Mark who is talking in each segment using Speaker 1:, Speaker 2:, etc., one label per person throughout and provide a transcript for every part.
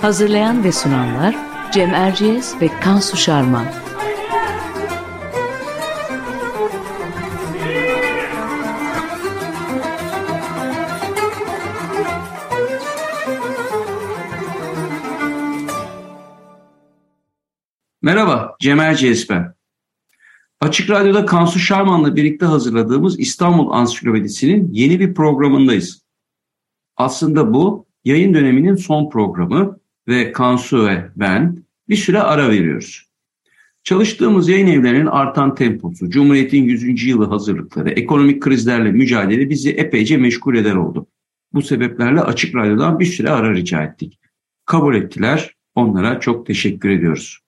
Speaker 1: Hazırlayan ve sunanlar Cem Erciyes ve Kansu Şarman.
Speaker 2: Merhaba, Cem Erciyes ben. Açık Radyo'da Kansu Şarman'la birlikte hazırladığımız İstanbul Ansiklopedisi'nin yeni bir programındayız. Aslında bu yayın döneminin son programı ve Kansu ve ben bir süre ara veriyoruz. Çalıştığımız yayın evlerinin artan temposu, Cumhuriyet'in 100. yılı hazırlıkları, ekonomik krizlerle mücadele bizi epeyce meşgul eder oldu. Bu sebeplerle Açık Radyo'dan bir süre ara rica ettik. Kabul ettiler, onlara çok teşekkür ediyoruz.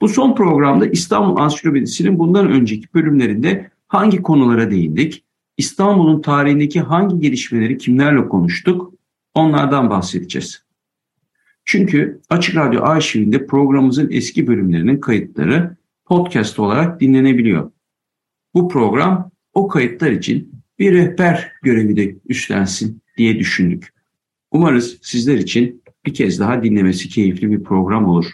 Speaker 2: Bu son programda İstanbul Ansiklopedisi'nin bundan önceki bölümlerinde hangi konulara değindik? İstanbul'un tarihindeki hangi gelişmeleri kimlerle konuştuk? Onlardan bahsedeceğiz. Çünkü Açık Radyo arşivinde programımızın eski bölümlerinin kayıtları podcast olarak dinlenebiliyor. Bu program o kayıtlar için bir rehber görevi de üstlensin diye düşündük. Umarız sizler için bir kez daha dinlemesi keyifli bir program olur.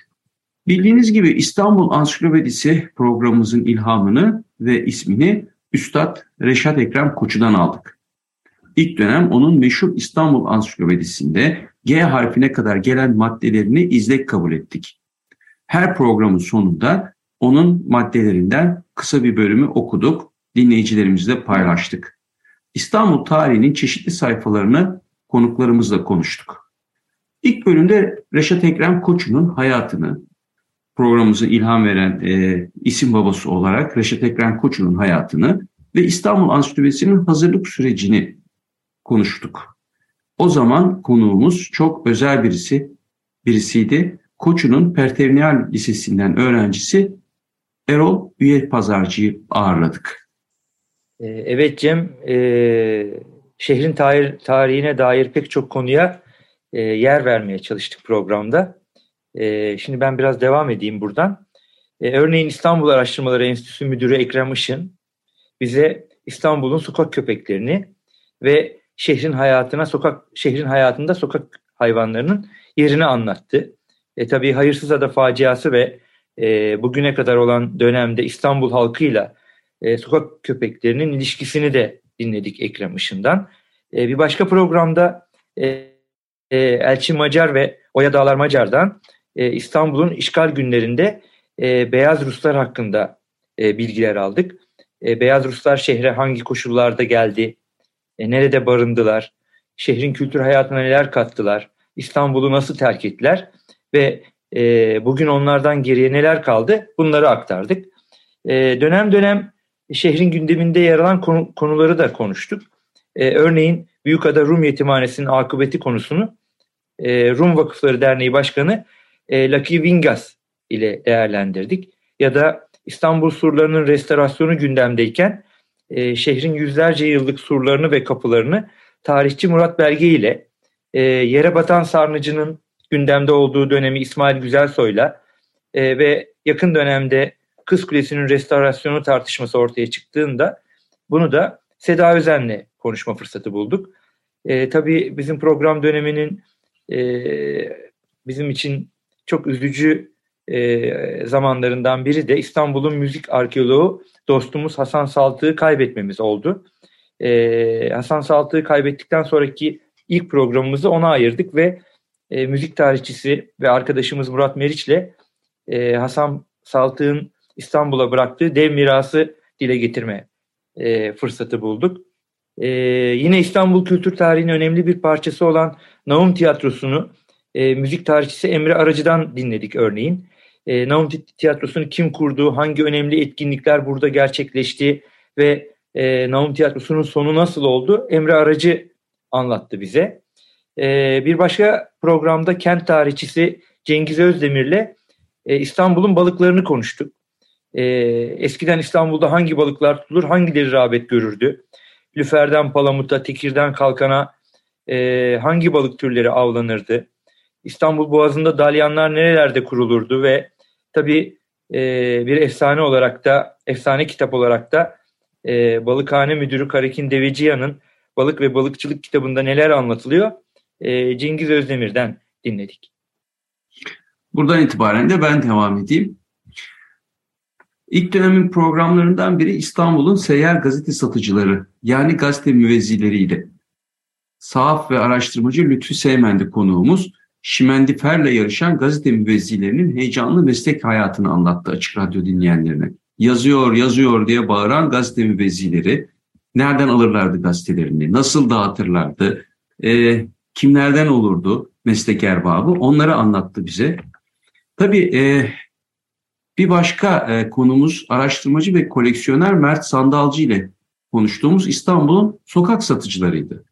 Speaker 2: Bildiğiniz gibi İstanbul Ansiklopedisi programımızın ilhamını ve ismini Üstad Reşat Ekrem Koçu'dan aldık. İlk dönem onun meşhur İstanbul Ansiklopedisi'nde G harfine kadar gelen maddelerini izlek kabul ettik. Her programın sonunda onun maddelerinden kısa bir bölümü okuduk, dinleyicilerimizle paylaştık. İstanbul tarihinin çeşitli sayfalarını konuklarımızla konuştuk. İlk bölümde Reşat Ekrem Koçu'nun hayatını, programımıza ilham veren e, isim babası olarak Reşat Ekrem Koçu'nun hayatını ve İstanbul Ansiklopedisi'nin hazırlık sürecini konuştuk. O zaman konuğumuz çok özel birisi, birisiydi. Koçu'nun Pertevniyal Lisesi'nden öğrencisi Erol Üye Pazarcı'yı ağırladık.
Speaker 3: Ee, evet Cem, e, şehrin tarih, tarihine dair pek çok konuya e, yer vermeye çalıştık programda. E, şimdi ben biraz devam edeyim buradan. Örneğin İstanbul Araştırmaları Enstitüsü Müdürü Ekrem Işın bize İstanbul'un sokak köpeklerini ve şehrin hayatına sokak şehrin hayatında sokak hayvanlarının yerini anlattı. E, tabii hayırsız ada faciası ve e, bugüne kadar olan dönemde İstanbul halkıyla e, sokak köpeklerinin ilişkisini de dinledik Ekrem Işın'dan. E, bir başka programda e, e, Elçin Macar ve Oya Dağlar Macar'dan e, İstanbul'un işgal günlerinde e, Beyaz Ruslar hakkında e, bilgiler aldık. E, Beyaz Ruslar şehre hangi koşullarda geldi, e, nerede barındılar, şehrin kültür hayatına neler kattılar, İstanbul'u nasıl terk ettiler ve e, bugün onlardan geriye neler kaldı bunları aktardık. E, dönem dönem şehrin gündeminde yer alan konu, konuları da konuştuk. E, örneğin Büyükada Rum Yetimhanesi'nin akıbeti konusunu e, Rum Vakıfları Derneği Başkanı e, Lucky Vingas ile değerlendirdik. Ya da İstanbul surlarının restorasyonu gündemdeyken e, şehrin yüzlerce yıllık surlarını ve kapılarını tarihçi Murat Belge ile e, yere batan sarnıcının gündemde olduğu dönemi İsmail Güzelsoy'la e, ve yakın dönemde Kız Kulesi'nin restorasyonu tartışması ortaya çıktığında bunu da Seda Özen'le konuşma fırsatı bulduk. E, tabii bizim program döneminin e, bizim için çok üzücü e, zamanlarından biri de İstanbul'un müzik arkeoloğu dostumuz Hasan Saltık'ı kaybetmemiz oldu. E, Hasan Saltık'ı kaybettikten sonraki ilk programımızı ona ayırdık ve e, müzik tarihçisi ve arkadaşımız Murat Meriç'le e, Hasan Saltık'ın İstanbul'a bıraktığı dev mirası dile getirme e, fırsatı bulduk. E, yine İstanbul kültür tarihinin önemli bir parçası olan Naum Tiyatrosu'nu e, müzik tarihçisi Emre Aracı'dan dinledik örneğin. E, Naum Tiyatrosu'nu kim kurdu, hangi önemli etkinlikler burada gerçekleşti ve e, Nahum Tiyatrosu'nun sonu nasıl oldu? Emre Aracı anlattı bize. E, bir başka programda kent tarihçisi Cengiz Özdemir'le e, İstanbul'un balıklarını konuştuk. E, eskiden İstanbul'da hangi balıklar tutulur, hangileri rağbet görürdü? Lüferden palamuta, tekirden kalkana e, hangi balık türleri avlanırdı? İstanbul Boğazı'nda dalyanlar nerelerde kurulurdu ve tabii e, bir efsane olarak da, efsane kitap olarak da e, Balıkhane Müdürü Karakin Deveciyan'ın Balık ve Balıkçılık kitabında neler anlatılıyor? E, Cengiz Özdemir'den dinledik.
Speaker 2: Buradan itibaren de ben devam edeyim. İlk dönemin programlarından biri İstanbul'un seyyar gazete satıcıları yani gazete müvezzileriyle. Sahaf ve araştırmacı Lütfü Seymen'di konuğumuz. Şimendifer'le yarışan gazete müvezzilerinin heyecanlı meslek hayatını anlattı Açık Radyo dinleyenlerine. Yazıyor, yazıyor diye bağıran gazete müvezzileri nereden alırlardı gazetelerini, nasıl dağıtırlardı, e, kimlerden olurdu meslek erbabı onları anlattı bize. Tabii e, bir başka e, konumuz araştırmacı ve koleksiyoner Mert Sandalcı ile konuştuğumuz İstanbul'un sokak satıcılarıydı.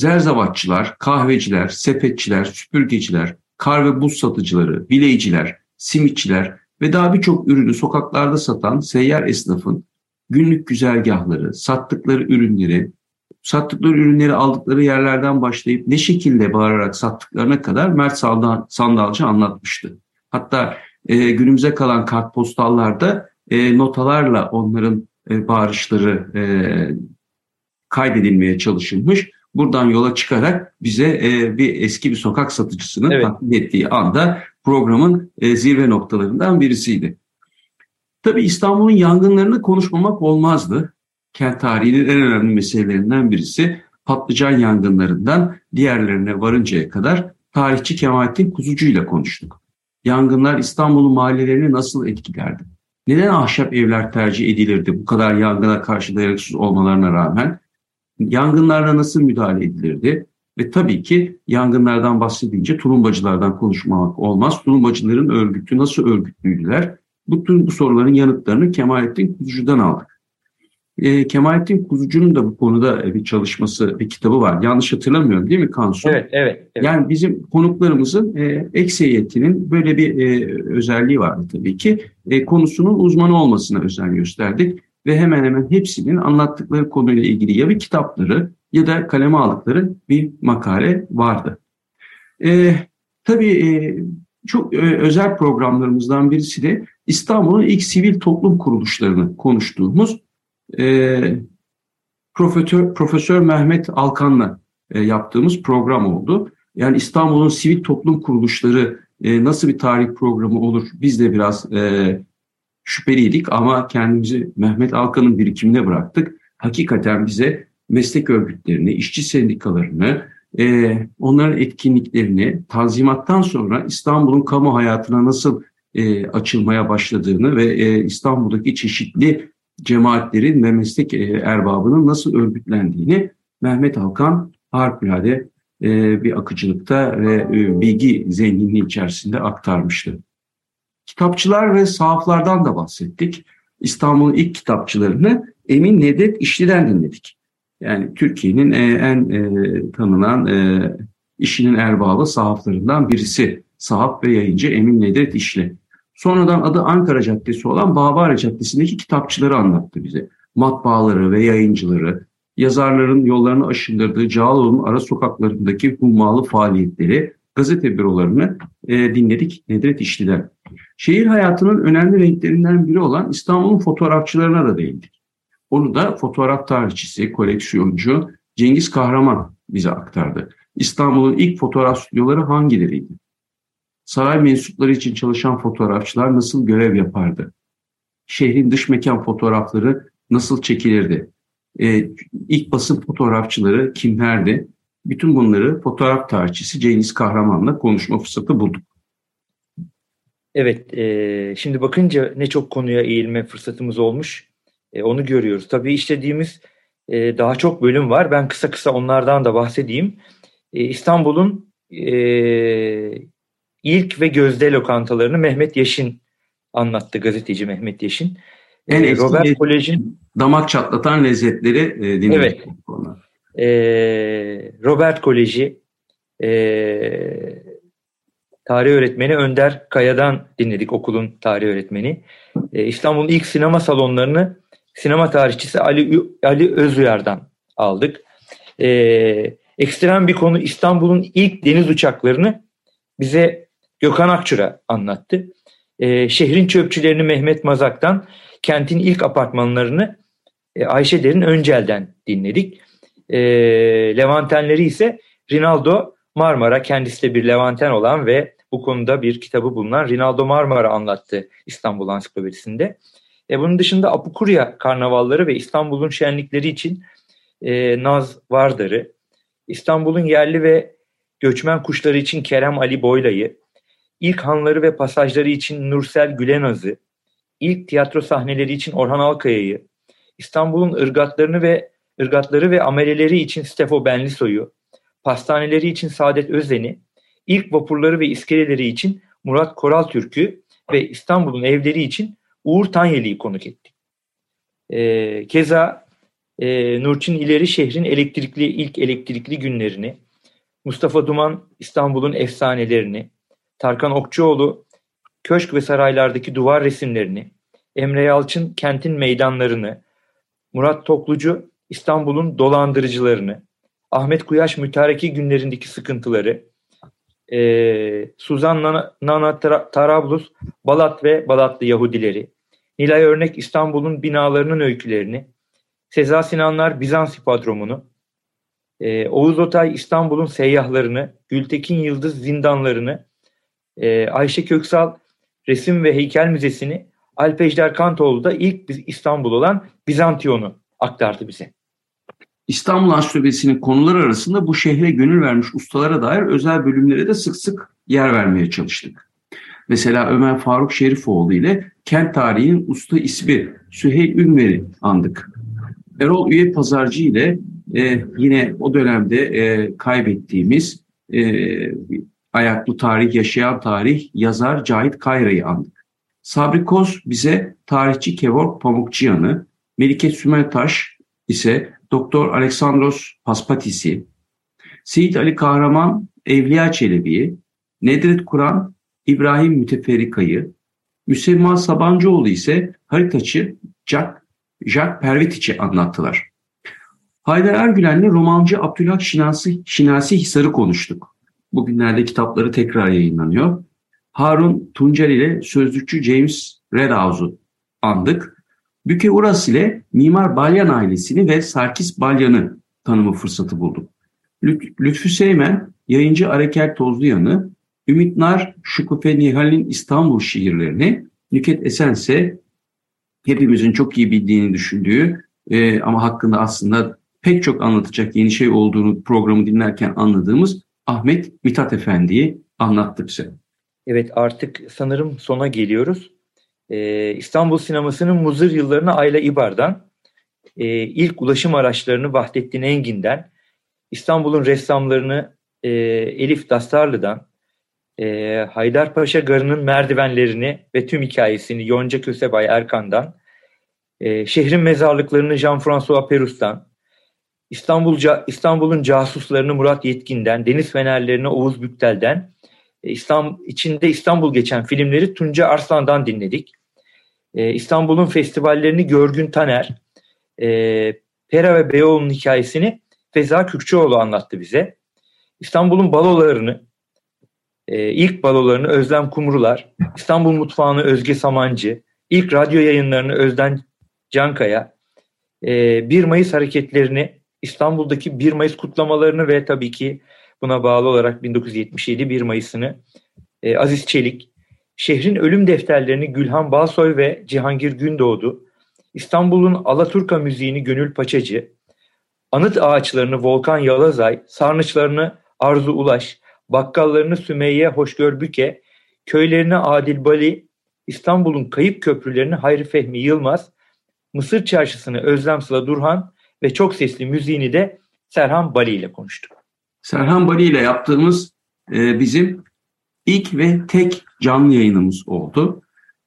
Speaker 2: Zerzavatçılar, kahveciler, sepetçiler, süpürgeciler, kar ve buz satıcıları, bileyciler, simitçiler ve daha birçok ürünü sokaklarda satan seyyar esnafın günlük güzergahları, sattıkları ürünleri, sattıkları ürünleri aldıkları yerlerden başlayıp ne şekilde bağırarak sattıklarına kadar Mert Sandalcı anlatmıştı. Hatta e, günümüze kalan kartpostallarda e, notalarla onların e, bağırışları e, kaydedilmeye çalışılmış. Buradan yola çıkarak bize e, bir eski bir sokak satıcısının evet. takdim ettiği anda programın e, zirve noktalarından birisiydi. Tabii İstanbul'un yangınlarını konuşmamak olmazdı. Kent tarihinin en önemli meselelerinden birisi patlıcan yangınlarından diğerlerine varıncaya kadar tarihçi Kemalettin Kuzucu ile konuştuk. Yangınlar İstanbul'un mahallelerini nasıl etkilerdi? Neden ahşap evler tercih edilirdi bu kadar yangına karşı dayanıksız olmalarına rağmen? Yangınlarla nasıl müdahale edilirdi? Ve tabii ki yangınlardan bahsedince tulumbacılardan konuşmamak olmaz. Tulumbacıların örgütü nasıl örgütlüydüler? Bütün bu soruların yanıtlarını Kemalettin Kuzucu'dan aldık. E, Kemalettin Kuzucu'nun da bu konuda bir çalışması, bir kitabı var. Yanlış hatırlamıyorum değil mi Kansu?
Speaker 3: Evet, evet. evet.
Speaker 2: Yani bizim konuklarımızın e, ekseriyetinin böyle bir e, özelliği vardı tabii ki. E, konusunun uzmanı olmasına özen gösterdik. Ve hemen hemen hepsinin anlattıkları konuyla ilgili ya bir kitapları ya da kaleme aldıkları bir makale vardı. E, tabii e, çok e, özel programlarımızdan birisi de İstanbul'un ilk sivil toplum kuruluşlarını konuştuğumuz e, Profesör, Profesör Mehmet Alkan'la e, yaptığımız program oldu. Yani İstanbul'un sivil toplum kuruluşları e, nasıl bir tarih programı olur biz de biraz e, şüpheliydik ama kendimizi Mehmet Alkan'ın birikimine bıraktık. Hakikaten bize meslek örgütlerini, işçi sendikalarını, e, onların etkinliklerini tanzimattan sonra İstanbul'un kamu hayatına nasıl e, açılmaya başladığını ve e, İstanbul'daki çeşitli cemaatlerin ve meslek e, erbabının nasıl örgütlendiğini Mehmet Alkan harikulade e, bir akıcılıkta ve e, bilgi zenginliği içerisinde aktarmıştı. Kitapçılar ve sahaflardan da bahsettik. İstanbul'un ilk kitapçılarını Emin Nedret İşli'den dinledik. Yani Türkiye'nin e, en e, tanınan e, işinin erbabı sahaflarından birisi. Sahaf ve yayıncı Emin Nedret İşli. Sonradan adı Ankara Caddesi olan Bağbari Caddesi'ndeki kitapçıları anlattı bize. Matbaaları ve yayıncıları, yazarların yollarını aşındırdığı Cağaloğlu'nun ara sokaklarındaki hummalı faaliyetleri, gazete bürolarını e, dinledik Nedret İşli'den. Şehir hayatının önemli renklerinden biri olan İstanbul'un fotoğrafçılarına da değindik. Onu da fotoğraf tarihçisi, koleksiyoncu Cengiz Kahraman bize aktardı. İstanbul'un ilk fotoğraf stüdyoları hangileriydi? Saray mensupları için çalışan fotoğrafçılar nasıl görev yapardı? Şehrin dış mekan fotoğrafları nasıl çekilirdi? Ee, ilk basın fotoğrafçıları kimlerdi? Bütün bunları fotoğraf tarihçisi Cengiz Kahraman'la konuşma fırsatı bulduk.
Speaker 3: Evet, e, şimdi bakınca ne çok konuya eğilme fırsatımız olmuş. E, onu görüyoruz. Tabii işlediğimiz e, daha çok bölüm var. Ben kısa kısa onlardan da bahsedeyim. E, İstanbul'un e, ilk ve gözde lokantalarını Mehmet Yeşin anlattı, gazeteci Mehmet Yeşin.
Speaker 2: En eski Robert Kolej'in damak çatlatan lezzetleri e, dinledik. Evet.
Speaker 3: E, Robert Kolej'i e, tarih öğretmeni Önder Kaya'dan dinledik okulun tarih öğretmeni. E, İstanbul'un ilk sinema salonlarını sinema tarihçisi Ali, Ali Özuyar'dan aldık. E, ekstrem bir konu İstanbul'un ilk deniz uçaklarını bize Gökhan Akçura anlattı. E, şehrin çöpçülerini Mehmet Mazak'tan, kentin ilk apartmanlarını e, Ayşe Derin Öncel'den dinledik. E, Levantenleri ise Rinaldo Marmara kendisi de bir Levanten olan ve bu konuda bir kitabı bulunan Rinaldo Marmara anlattı İstanbul Ansiklopedisi'nde. E, bunun dışında Apukurya karnavalları ve İstanbul'un şenlikleri için e, Naz Vardar'ı, İstanbul'un yerli ve göçmen kuşları için Kerem Ali Boyla'yı, ilk hanları ve pasajları için Nursel Gülenaz'ı, ilk tiyatro sahneleri için Orhan Alkaya'yı, İstanbul'un ırgatlarını ve ırgatları ve ameleleri için Stefo Benlisoy'u, pastaneleri için Saadet Özen'i, ilk vapurları ve iskeleleri için Murat Koral Türk'ü ve İstanbul'un evleri için Uğur Tanyeli'yi konuk ettik. E, keza e, Nurçin İleri şehrin elektrikli ilk elektrikli günlerini, Mustafa Duman İstanbul'un efsanelerini, Tarkan Okçuoğlu köşk ve saraylardaki duvar resimlerini, Emre Yalçın kentin meydanlarını, Murat Toklucu İstanbul'un dolandırıcılarını, Ahmet Kuyaş mütareki günlerindeki sıkıntıları, e, Suzan Nana, Tarablus, Balat ve Balatlı Yahudileri, Nilay Örnek İstanbul'un binalarının öykülerini, Seza Sinanlar Bizans hipodromunu, e, Oğuz Otay İstanbul'un seyyahlarını, Gültekin Yıldız zindanlarını, e, Ayşe Köksal Resim ve Heykel Müzesi'ni, Alpejder Kantoğlu da ilk İstanbul olan Bizantiyon'u aktardı bize.
Speaker 2: İstanbul Ansiklopedisi'nin konuları arasında bu şehre gönül vermiş ustalara dair özel bölümlere de sık sık yer vermeye çalıştık. Mesela Ömer Faruk Şerifoğlu ile kent tarihinin usta ismi Süheyl Ünver'i andık. Erol Üye Pazarcı ile e, yine o dönemde e, kaybettiğimiz e, ayaklı tarih, yaşayan tarih yazar Cahit Kayra'yı andık. Sabri Koz bize tarihçi Kevork Pamukçıyan'ı, Melike Sümeltaş ise Doktor Aleksandros Paspatis'i, Seyit Ali Kahraman Evliya Çelebi'yi, Nedret Kur'an İbrahim Müteferrika'yı, Müsemma Sabancıoğlu ise haritacı Jack, Jack Pervitiç'i anlattılar. Haydar Ergülen'le romancı Abdülhak Şinasi, Şinasi Hisar'ı konuştuk. Bugünlerde kitapları tekrar yayınlanıyor. Harun Tuncel ile sözlükçü James Redhouse'u andık. Büke Uras ile Mimar Balyan ailesini ve Sarkis Balyan'ı tanıma fırsatı bulduk. Lütfü Seymen, yayıncı Arekel Tozluyan'ı, Ümit Nar, Şükufe Nihal'in İstanbul şiirlerini, Nüket Esen ise hepimizin çok iyi bildiğini düşündüğü e, ama hakkında aslında pek çok anlatacak yeni şey olduğunu programı dinlerken anladığımız Ahmet Mithat Efendi'yi anlattık bize.
Speaker 3: Evet artık sanırım sona geliyoruz e, İstanbul sinemasının muzır yıllarını Ayla İbar'dan, e, ilk ulaşım araçlarını Vahdettin Engin'den, İstanbul'un ressamlarını e, Elif Dastarlı'dan, e, Haydarpaşa Garı'nın merdivenlerini ve tüm hikayesini Yonca Kösebay Erkan'dan, e, şehrin mezarlıklarını Jean-François Perus'tan, İstanbul, İstanbul'un casuslarını Murat Yetkin'den, deniz fenerlerini Oğuz Büktel'den, e, İstanbul, içinde İstanbul geçen filmleri Tunca Arslan'dan dinledik e, İstanbul'un festivallerini Görgün Taner, e, Pera ve Beyoğlu'nun hikayesini Feza Kürkçüoğlu anlattı bize. İstanbul'un balolarını, e, ilk balolarını Özlem Kumrular, İstanbul mutfağını Özge Samancı, ilk radyo yayınlarını Özden Cankaya, e, 1 Mayıs hareketlerini, İstanbul'daki 1 Mayıs kutlamalarını ve tabii ki buna bağlı olarak 1977 1 Mayıs'ını e, Aziz Çelik, Şehrin ölüm defterlerini Gülhan Balsoy ve Cihangir Gündoğdu, İstanbul'un Alaturka müziğini Gönül Paçacı, anıt ağaçlarını Volkan Yalazay, sarnıçlarını Arzu Ulaş, bakkallarını Sümeyye Hoşgör Büke, köylerini Adil Bali, İstanbul'un kayıp köprülerini Hayri Fehmi Yılmaz, Mısır Çarşısı'nı Özlem Sıla Durhan ve çok sesli müziğini de Serhan Bali ile konuştuk.
Speaker 2: Serhan Bali ile yaptığımız e, bizim ilk ve tek canlı yayınımız oldu.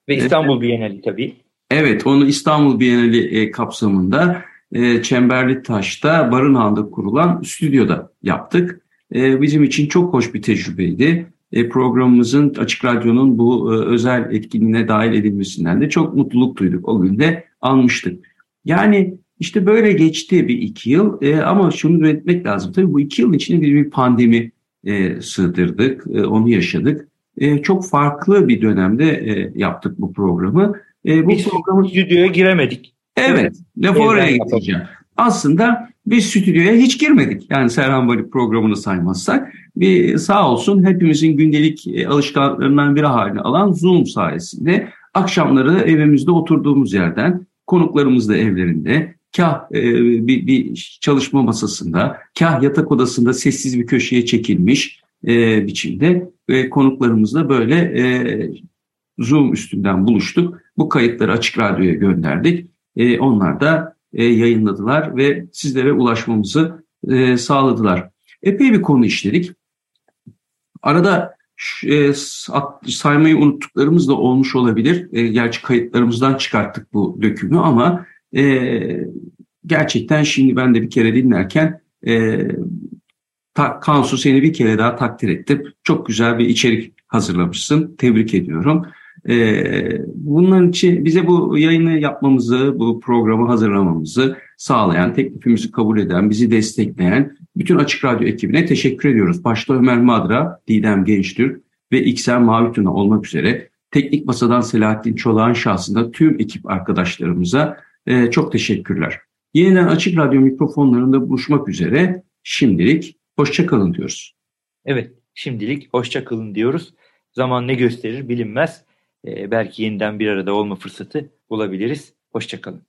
Speaker 3: Ve İstanbul Bienali tabii.
Speaker 2: Evet, onu İstanbul Bienali e, kapsamında e, Çemberli Taş'ta Barınağı'nda kurulan stüdyoda yaptık. E, bizim için çok hoş bir tecrübeydi. Programımızın Açık Radyo'nun bu özel etkinliğine dahil edilmesinden de çok mutluluk duyduk. O gün de almıştık. Yani işte böyle geçti bir iki yıl ama şunu belirtmek lazım. Tabii bu iki yılın içinde bir, bir pandemi e, sığdırdık, e, onu yaşadık. E, çok farklı bir dönemde e, yaptık bu programı.
Speaker 3: E, bu Biz programı... stüdyoya giremedik.
Speaker 2: Evet, lafı oraya getireceğim. Aslında biz stüdyoya hiç girmedik. Yani Serhan Bali programını saymazsak. Bir sağ olsun hepimizin gündelik e, alışkanlıklarından biri haline alan Zoom sayesinde akşamları evimizde oturduğumuz yerden konuklarımız da evlerinde kah e, bir, bir çalışma masasında kah yatak odasında sessiz bir köşeye çekilmiş e, biçimde ve konuklarımızla böyle e, Zoom üstünden buluştuk. Bu kayıtları Açık Radyo'ya gönderdik. E, onlar da e, yayınladılar ve sizlere ulaşmamızı e, sağladılar. Epey bir konu işledik. Arada e, saymayı unuttuklarımız da olmuş olabilir. E, gerçi kayıtlarımızdan çıkarttık bu dökümü ama e, gerçekten şimdi ben de bir kere dinlerken e, ta, Kansu seni bir kere daha takdir ettim. Çok güzel bir içerik hazırlamışsın. Tebrik ediyorum. Ee, bunların için bize bu yayını yapmamızı, bu programı hazırlamamızı sağlayan, teklifimizi kabul eden, bizi destekleyen bütün Açık Radyo ekibine teşekkür ediyoruz. Başta Ömer Madra, Didem Gençtürk ve İksel Mavituna olmak üzere teknik masadan Selahattin Çolak'ın şahsında tüm ekip arkadaşlarımıza e, çok teşekkürler. Yeniden Açık Radyo mikrofonlarında buluşmak üzere şimdilik hoşçakalın diyoruz.
Speaker 3: Evet, şimdilik hoşçakalın diyoruz. Zaman ne gösterir bilinmez. Ee, belki yeniden bir arada olma fırsatı bulabiliriz. Hoşçakalın.